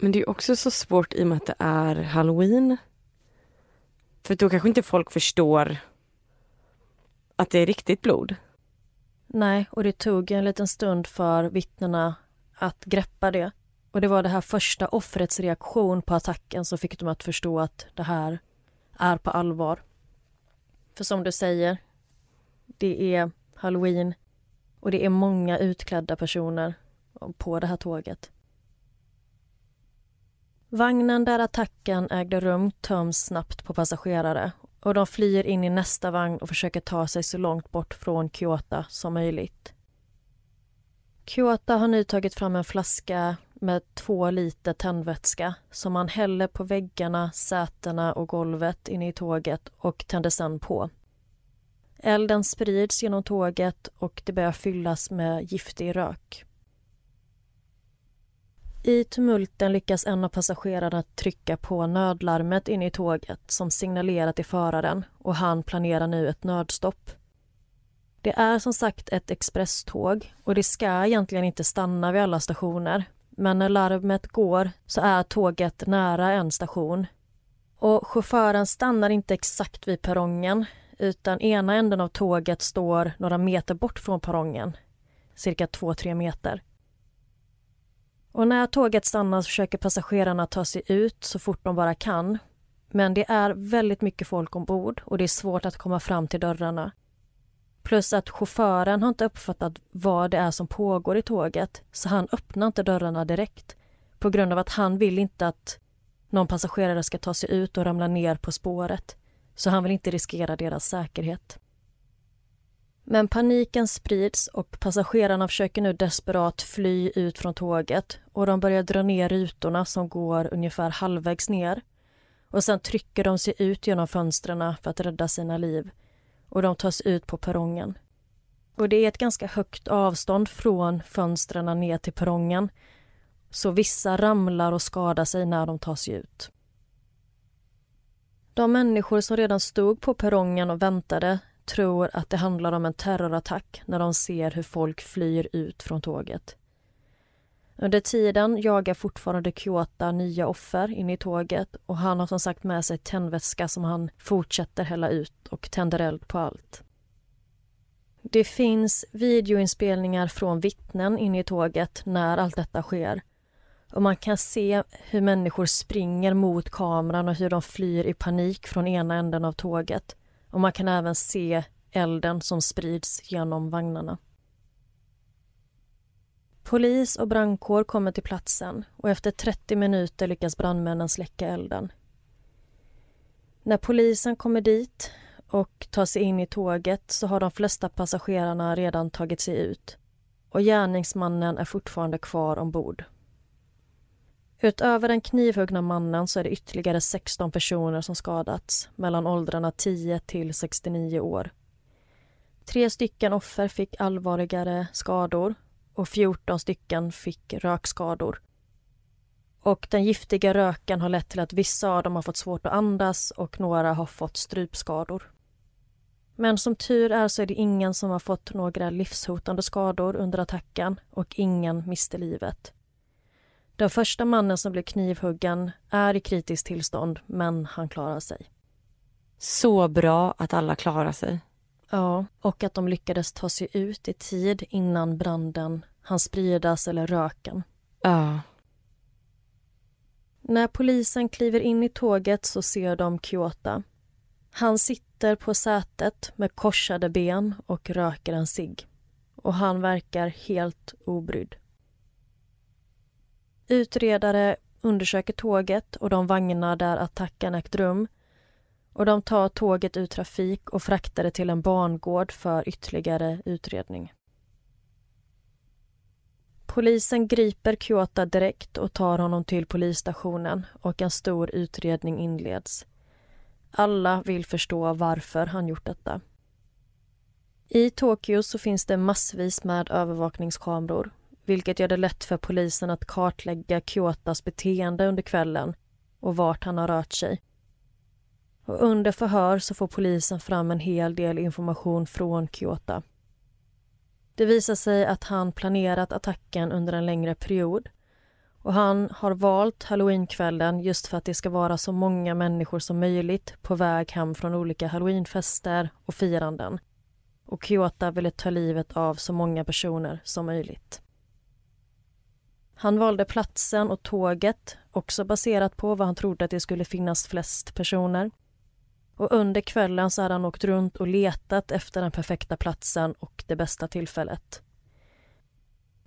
Men det är också så svårt i och med att det är halloween. För då kanske inte folk förstår att det är riktigt blod. Nej, och det tog en liten stund för vittnena att greppa det. Och det var det här första offrets reaktion på attacken som fick dem att förstå att det här är på allvar. För som du säger, det är halloween och det är många utklädda personer på det här tåget. Vagnen där attacken ägde rum töms snabbt på passagerare och de flyr in i nästa vagn och försöker ta sig så långt bort från Kyoto som möjligt. Kyoto har nu tagit fram en flaska med två liter tändvätska som han häller på väggarna, sätena och golvet inne i tåget och tänder sedan på. Elden sprids genom tåget och det börjar fyllas med giftig rök. I tumulten lyckas en av passagerarna trycka på nödlarmet inne i tåget som signalerar till föraren och han planerar nu ett nödstopp. Det är som sagt ett expresståg och det ska egentligen inte stanna vid alla stationer men när larmet går så är tåget nära en station. Och chauffören stannar inte exakt vid perrongen utan ena änden av tåget står några meter bort från perrongen, cirka 2-3 meter. Och när tåget stannar försöker passagerarna ta sig ut så fort de bara kan. Men det är väldigt mycket folk ombord och det är svårt att komma fram till dörrarna. Plus att chauffören har inte uppfattat vad det är som pågår i tåget så han öppnar inte dörrarna direkt på grund av att han vill inte att någon passagerare ska ta sig ut och ramla ner på spåret. Så han vill inte riskera deras säkerhet. Men paniken sprids och passagerarna försöker nu desperat fly ut från tåget och de börjar dra ner rutorna som går ungefär halvvägs ner. Och sen trycker de sig ut genom fönstren för att rädda sina liv och de tas ut på perrongen. Och det är ett ganska högt avstånd från fönstren ner till perrongen så vissa ramlar och skadar sig när de tar sig ut. De människor som redan stod på perrongen och väntade tror att det handlar om en terrorattack när de ser hur folk flyr ut från tåget. Under tiden jagar fortfarande Kyoto nya offer in i tåget och han har som sagt med sig tändvätska som han fortsätter hälla ut och tänder eld på allt. Det finns videoinspelningar från vittnen inne i tåget när allt detta sker. Och man kan se hur människor springer mot kameran och hur de flyr i panik från ena änden av tåget. Och man kan även se elden som sprids genom vagnarna. Polis och brandkår kommer till platsen och efter 30 minuter lyckas brandmännen släcka elden. När polisen kommer dit och tar sig in i tåget så har de flesta passagerarna redan tagit sig ut och gärningsmannen är fortfarande kvar ombord. Utöver den knivhuggna mannen så är det ytterligare 16 personer som skadats mellan åldrarna 10 till 69 år. Tre stycken offer fick allvarligare skador och 14 stycken fick rökskador. Och den giftiga röken har lett till att vissa av dem har fått svårt att andas och några har fått strypskador. Men som tur är så är det ingen som har fått några livshotande skador under attacken och ingen miste livet. Den första mannen som blev knivhuggen är i kritiskt tillstånd, men han klarar sig. Så bra att alla klarar sig. Ja, och att de lyckades ta sig ut i tid innan branden hann spridas eller röken. Ja. När polisen kliver in i tåget så ser de Kyoto. Han sitter på sätet med korsade ben och röker en cigg. Och han verkar helt obrydd. Utredare undersöker tåget och de vagnar där attacken ägt rum och de tar tåget ur trafik och fraktar det till en barngård för ytterligare utredning. Polisen griper Kyoto direkt och tar honom till polisstationen och en stor utredning inleds. Alla vill förstå varför han gjort detta. I Tokyo så finns det massvis med övervakningskameror vilket gör det lätt för polisen att kartlägga Kyotas beteende under kvällen och vart han har rört sig. Och under förhör så får polisen fram en hel del information från Kyota. Det visar sig att han planerat attacken under en längre period och han har valt halloweenkvällen just för att det ska vara så många människor som möjligt på väg hem från olika halloweenfester och firanden. Och Kyota ville ta livet av så många personer som möjligt. Han valde platsen och tåget, också baserat på var han trodde att det skulle finnas flest personer. Och under kvällen så hade han åkt runt och letat efter den perfekta platsen och det bästa tillfället.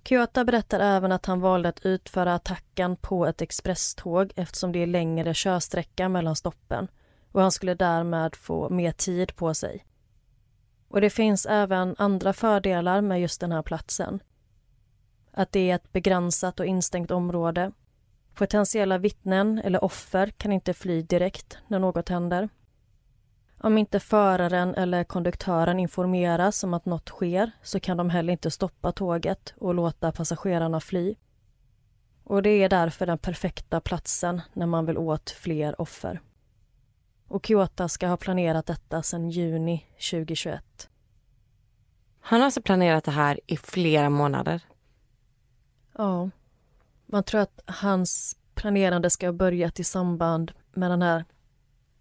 Kyota berättar även att han valde att utföra attacken på ett expresståg eftersom det är längre körsträcka mellan stoppen och han skulle därmed få mer tid på sig. Och det finns även andra fördelar med just den här platsen att det är ett begränsat och instängt område. Potentiella vittnen eller offer kan inte fly direkt när något händer. Om inte föraren eller konduktören informeras om att något sker så kan de heller inte stoppa tåget och låta passagerarna fly. Och det är därför den perfekta platsen när man vill åt fler offer. Och Kyoto ska ha planerat detta sedan juni 2021. Han har alltså planerat det här i flera månader. Ja. Man tror att hans planerande ska ha börjat i samband med den här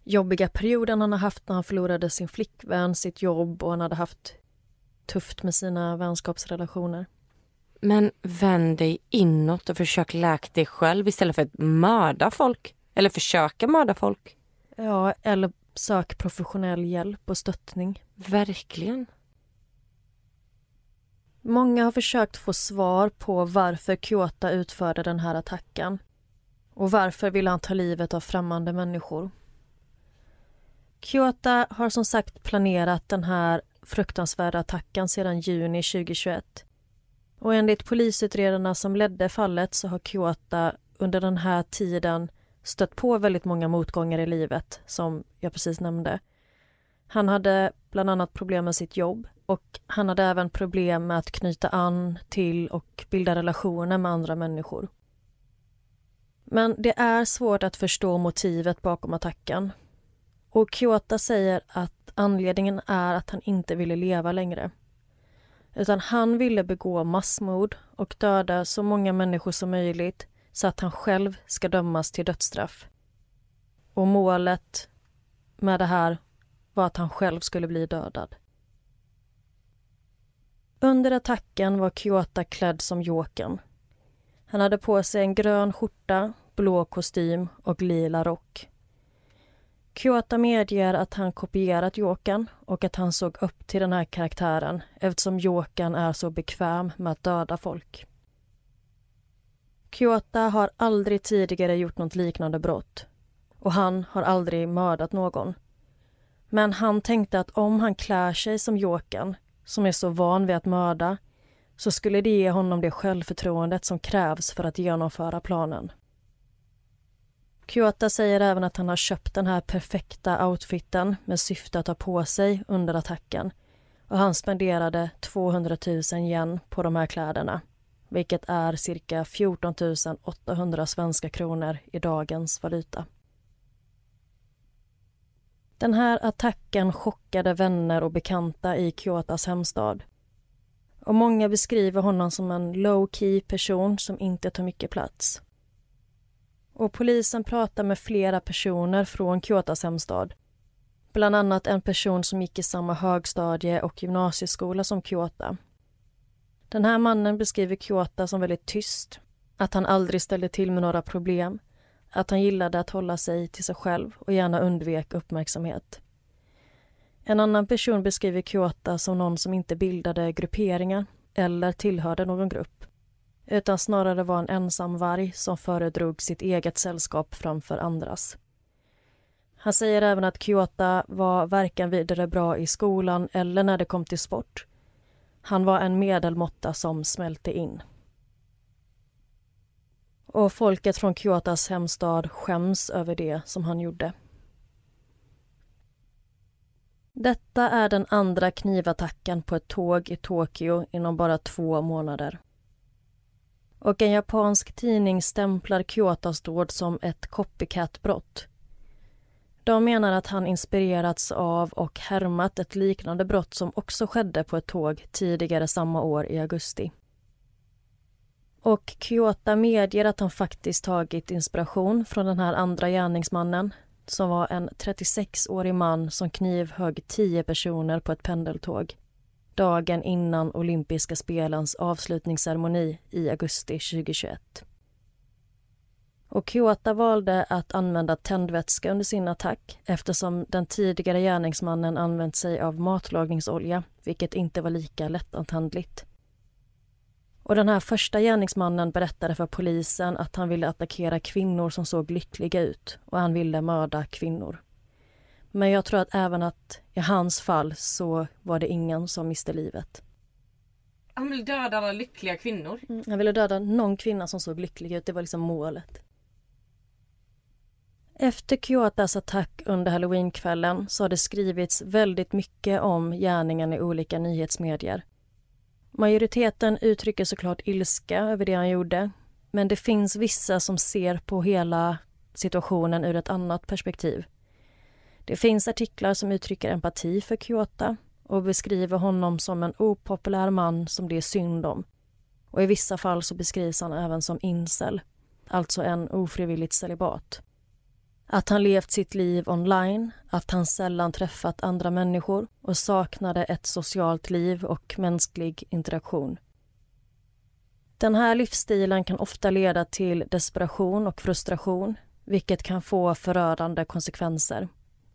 jobbiga perioden han har haft när han förlorade sin flickvän, sitt jobb och han hade haft tufft med sina vänskapsrelationer. Men vänd dig inåt och försök läka dig själv istället för att mörda folk. Eller försöka mörda folk. Ja, eller sök professionell hjälp och stöttning. Verkligen. Många har försökt få svar på varför Kyoto utförde den här attacken. Och varför ville han ta livet av främmande människor? Kyoto har som sagt planerat den här fruktansvärda attacken sedan juni 2021. Och enligt polisutredarna som ledde fallet så har Kyoto under den här tiden stött på väldigt många motgångar i livet, som jag precis nämnde. Han hade bland annat problem med sitt jobb och han hade även problem med att knyta an till och bilda relationer med andra människor. Men det är svårt att förstå motivet bakom attacken. Och Kyoto säger att anledningen är att han inte ville leva längre. Utan han ville begå massmord och döda så många människor som möjligt så att han själv ska dömas till dödsstraff. Och målet med det här var att han själv skulle bli dödad. Under attacken var Kyoto klädd som Jokern. Han hade på sig en grön skjorta, blå kostym och lila rock. Kyoto medger att han kopierat Jokern och att han såg upp till den här karaktären eftersom Jokern är så bekväm med att döda folk. Kyoto har aldrig tidigare gjort något liknande brott och han har aldrig mördat någon. Men han tänkte att om han klär sig som Jokern, som är så van vid att mörda, så skulle det ge honom det självförtroendet som krävs för att genomföra planen. Kyoto säger även att han har köpt den här perfekta outfiten med syfte att ha på sig under attacken och han spenderade 200 000 yen på de här kläderna vilket är cirka 14 800 svenska kronor i dagens valuta. Den här attacken chockade vänner och bekanta i Kyotas hemstad. Och många beskriver honom som en low-key person som inte tar mycket plats. Och polisen pratar med flera personer från Kyotas hemstad. Bland annat en person som gick i samma högstadie och gymnasieskola som Kyota. Den här mannen beskriver Kyota som väldigt tyst, att han aldrig ställde till med några problem, att han gillade att hålla sig till sig själv och gärna undvek uppmärksamhet. En annan person beskriver Kyoto som någon som inte bildade grupperingar eller tillhörde någon grupp utan snarare var en ensam varg som föredrog sitt eget sällskap framför andras. Han säger även att Kyoto var varken vidare bra i skolan eller när det kom till sport han var en medelmåtta som smälte in. Och folket från Kyotas hemstad skäms över det som han gjorde. Detta är den andra knivattacken på ett tåg i Tokyo inom bara två månader. Och en japansk tidning stämplar Kyotas dåd som ett copycat-brott de menar att han inspirerats av och härmat ett liknande brott som också skedde på ett tåg tidigare samma år i augusti. Och Kyoto medger att han faktiskt tagit inspiration från den här andra gärningsmannen som var en 36-årig man som knivhögg tio personer på ett pendeltåg dagen innan olympiska spelens avslutningsceremoni i augusti 2021. Och Kyoto valde att använda tändvätska under sin attack eftersom den tidigare gärningsmannen använt sig av matlagningsolja vilket inte var lika lättantändligt. Och den här första gärningsmannen berättade för polisen att han ville attackera kvinnor som såg lyckliga ut och han ville mörda kvinnor. Men jag tror att även att i hans fall så var det ingen som miste livet. Han ville döda alla lyckliga kvinnor? Mm, han ville döda någon kvinna som såg lycklig ut, det var liksom målet. Efter Kyotas attack under halloweenkvällen så har det skrivits väldigt mycket om gärningen i olika nyhetsmedier. Majoriteten uttrycker såklart ilska över det han gjorde men det finns vissa som ser på hela situationen ur ett annat perspektiv. Det finns artiklar som uttrycker empati för Kyoto och beskriver honom som en opopulär man som det är synd om. Och I vissa fall så beskrivs han även som incel, alltså en ofrivilligt celibat. Att han levt sitt liv online, att han sällan träffat andra människor och saknade ett socialt liv och mänsklig interaktion. Den här livsstilen kan ofta leda till desperation och frustration vilket kan få förödande konsekvenser.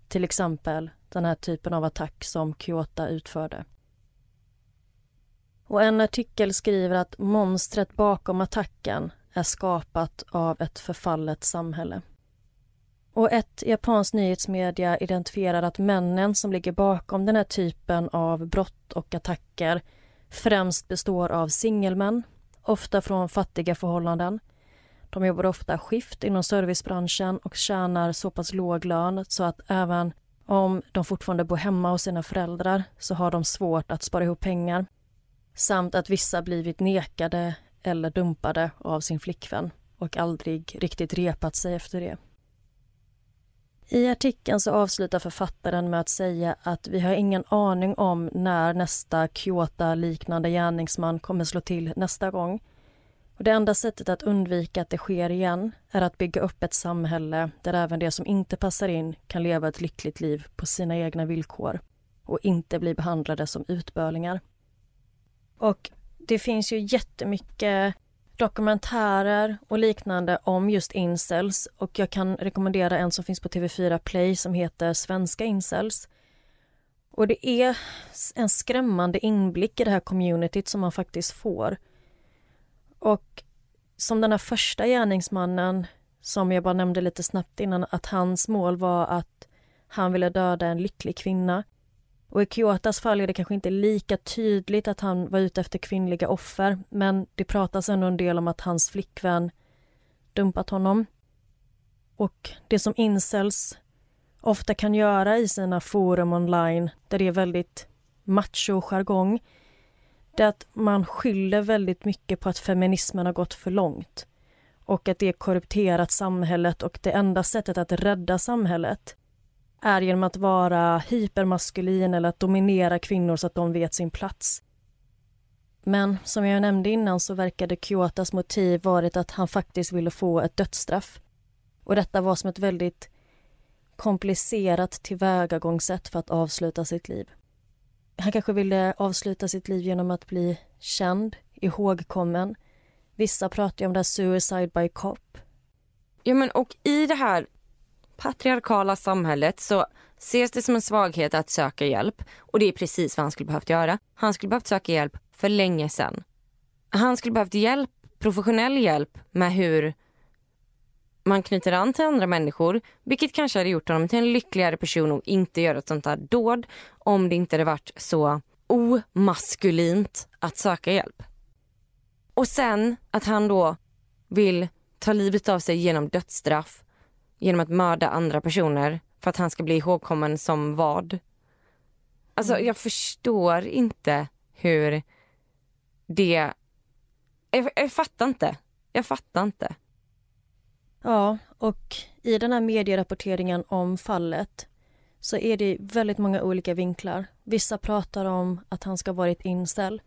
Till exempel den här typen av attack som Kyoto utförde. Och en artikel skriver att monstret bakom attacken är skapat av ett förfallet samhälle. Och ett japanskt nyhetsmedia identifierar att männen som ligger bakom den här typen av brott och attacker främst består av singelmän, ofta från fattiga förhållanden. De jobbar ofta skift inom servicebranschen och tjänar så pass låg lön så att även om de fortfarande bor hemma hos sina föräldrar så har de svårt att spara ihop pengar. Samt att vissa blivit nekade eller dumpade av sin flickvän och aldrig riktigt repat sig efter det. I artikeln så avslutar författaren med att säga att vi har ingen aning om när nästa Kyoto-liknande gärningsman kommer slå till nästa gång. Och det enda sättet att undvika att det sker igen är att bygga upp ett samhälle där även de som inte passar in kan leva ett lyckligt liv på sina egna villkor och inte bli behandlade som utbörlingar. Och det finns ju jättemycket dokumentärer och liknande om just incels och jag kan rekommendera en som finns på TV4 Play som heter Svenska incels. Och det är en skrämmande inblick i det här communityt som man faktiskt får. Och som den här första gärningsmannen som jag bara nämnde lite snabbt innan att hans mål var att han ville döda en lycklig kvinna. Och i Kyotas fall är det kanske inte lika tydligt att han var ute efter kvinnliga offer men det pratas ändå en del om att hans flickvän dumpat honom. Och det som incels ofta kan göra i sina forum online där det är väldigt macho-jargong det är att man skyller väldigt mycket på att feminismen har gått för långt och att det är korrupterat samhället och det enda sättet att rädda samhället är genom att vara hypermaskulin eller att dominera kvinnor så att de vet sin plats. Men som jag nämnde innan så verkade Kyotas motiv varit att han faktiskt ville få ett dödsstraff. Och detta var som ett väldigt komplicerat tillvägagångssätt för att avsluta sitt liv. Han kanske ville avsluta sitt liv genom att bli känd, ihågkommen. Vissa pratar ju om det här suicide by cop. Ja men och i det här patriarkala samhället så ses det som en svaghet att söka hjälp och det är precis vad han skulle behövt göra. Han skulle behövt söka hjälp för länge sedan. Han skulle behövt hjälp, professionell hjälp med hur man knyter an till andra människor vilket kanske hade gjort honom till en lyckligare person och inte göra ett sånt här dåd om det inte hade varit så omaskulint att söka hjälp. Och sen att han då vill ta livet av sig genom dödsstraff genom att mörda andra personer för att han ska bli ihågkommen som vad. Alltså mm. jag förstår inte hur det... Jag, jag fattar inte. Jag fattar inte. Ja, och i den här medierapporteringen om fallet så är det väldigt många olika vinklar. Vissa pratar om att han ska ha varit incel.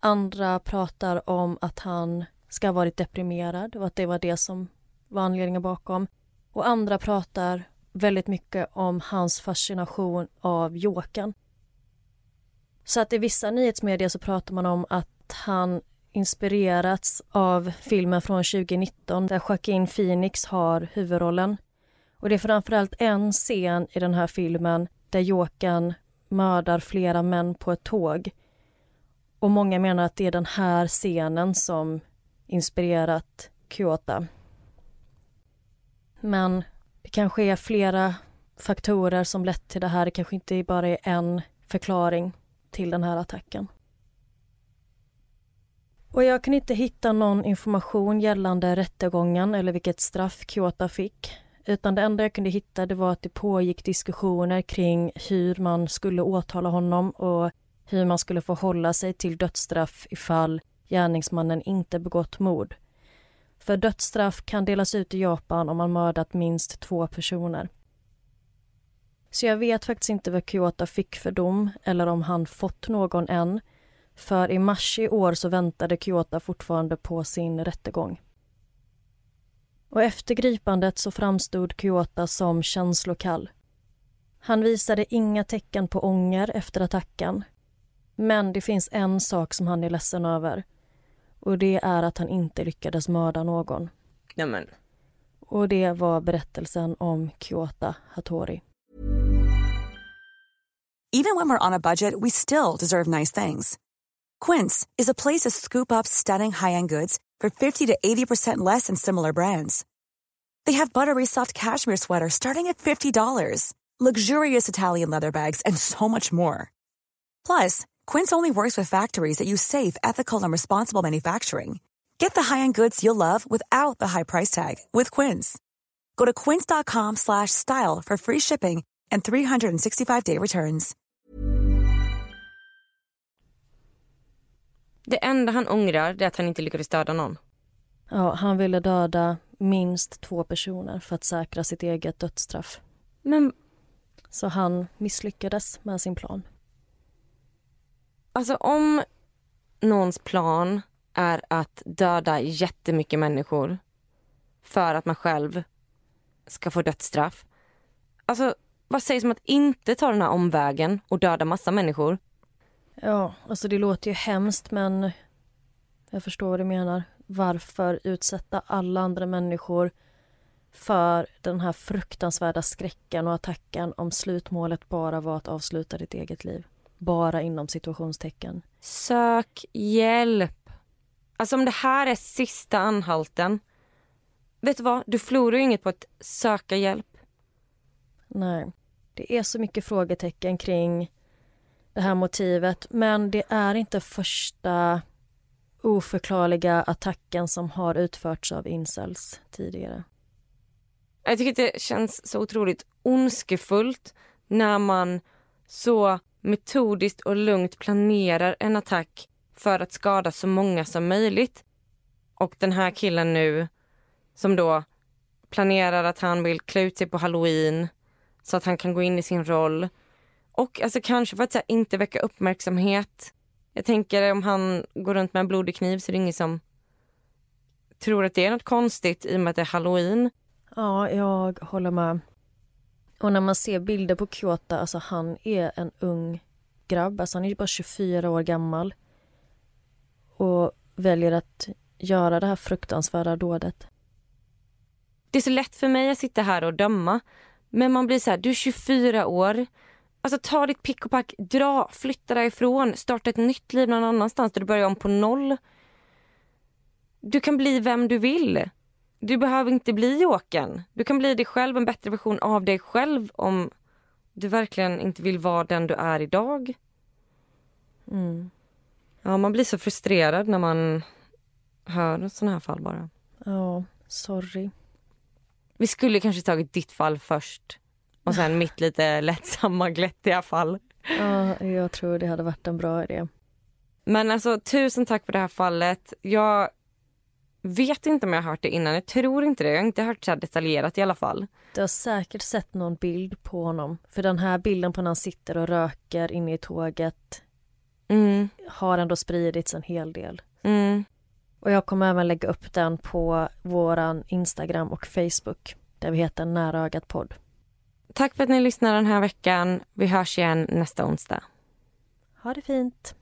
Andra pratar om att han ska ha varit deprimerad och att det var det som var anledningen bakom. Och andra pratar väldigt mycket om hans fascination av Jokern. Så att i vissa nyhetsmedier så pratar man om att han inspirerats av filmen från 2019 där Joaquin Phoenix har huvudrollen. Och det är framförallt en scen i den här filmen där Jokern mördar flera män på ett tåg. Och många menar att det är den här scenen som inspirerat Kyoto. Men det kanske är flera faktorer som lett till det här. Det kanske inte bara är en förklaring till den här attacken. Och jag kan inte hitta någon information gällande rättegången eller vilket straff Kyoto fick. Utan det enda jag kunde hitta det var att det pågick diskussioner kring hur man skulle åtala honom och hur man skulle förhålla sig till dödsstraff ifall gärningsmannen inte begått mord. För dödsstraff kan delas ut i Japan om man mördat minst två personer. Så jag vet faktiskt inte vad Kyoto fick för dom eller om han fått någon än. För i mars i år så väntade Kyoto fortfarande på sin rättegång. Och efter gripandet så framstod Kyoto som känslokall. Han visade inga tecken på ånger efter attacken. Men det finns en sak som han är ledsen över och det är att han inte lyckades mörda någon. Nämen. Och det var berättelsen om Kyoto Hattori. Even when we're on a budget we still deserve nice things. Quince is a place to scoop up stunning high-end goods for 50 to 80% less than similar brands. They have buttery soft cashmere sweaters starting at $50, luxurious Italian leather bags, and so much more. Plus, Quince only works with factories that use safe, ethical, and responsible manufacturing. Get the high-end goods you'll love without the high price tag with Quince. Go to quince.com slash style for free shipping and 365-day returns. Det enda han ångrar är att han inte lyckades döda någon. Ja, han ville döda minst två personer för att säkra sitt eget dödsstraff. Men Så han misslyckades med sin plan alltså om någons plan är att döda jättemycket människor för att man själv ska få dödsstraff. Alltså vad sägs om att inte ta den här omvägen och döda massa människor? Ja, alltså det låter ju hemskt men jag förstår vad du menar. Varför utsätta alla andra människor för den här fruktansvärda skräcken och attacken om slutmålet bara var att avsluta ditt eget liv? Bara inom situationstecken. Sök hjälp. Alltså om det här är sista anhalten. Vet du vad? Du förlorar ju inget på att söka hjälp. Nej, det är så mycket frågetecken kring det här motivet men det är inte första oförklarliga attacken som har utförts av incels tidigare. Jag tycker det känns så otroligt ondskefullt när man så metodiskt och lugnt planerar en attack för att skada så många som möjligt. Och den här killen nu som då planerar att han vill klä ut sig på halloween så att han kan gå in i sin roll. Och alltså kanske för att här, inte väcka uppmärksamhet. Jag tänker om han går runt med en blodig kniv så är det ingen som tror att det är något konstigt i och med att det är halloween. Ja, jag håller med. Och när man ser bilder på Kyoto, alltså han är en ung grabb, alltså han är bara 24 år gammal och väljer att göra det här fruktansvärda dådet. Det är så lätt för mig att sitta här och döma. Men man blir så här, du är 24 år. Alltså ta ditt pick och pack, dra, flytta därifrån, starta ett nytt liv någon annanstans där du börjar om på noll. Du kan bli vem du vill. Du behöver inte bli Jokern. Du kan bli dig själv, en bättre version av dig själv om du verkligen inte vill vara den du är idag. Mm. Ja, man blir så frustrerad när man hör såna här fall bara. Ja, sorry. Vi skulle kanske tagit ditt fall först och sen mitt lite lättsamma, glättiga fall. Ja, jag tror det hade varit en bra idé. Men alltså tusen tack för det här fallet. Jag vet inte om jag har hört det innan. Jag tror inte det. Jag har inte hört så här detaljerat i alla fall. Du har säkert sett någon bild på honom. För den här bilden på när han sitter och röker inne i tåget Mm, har ändå spridits en hel del. mm. Och jag kommer även lägga upp den på våran Instagram och Facebook där vi heter Nära ögat podd. Tack för att ni lyssnar den här veckan. Vi hörs igen nästa onsdag. Ha det fint!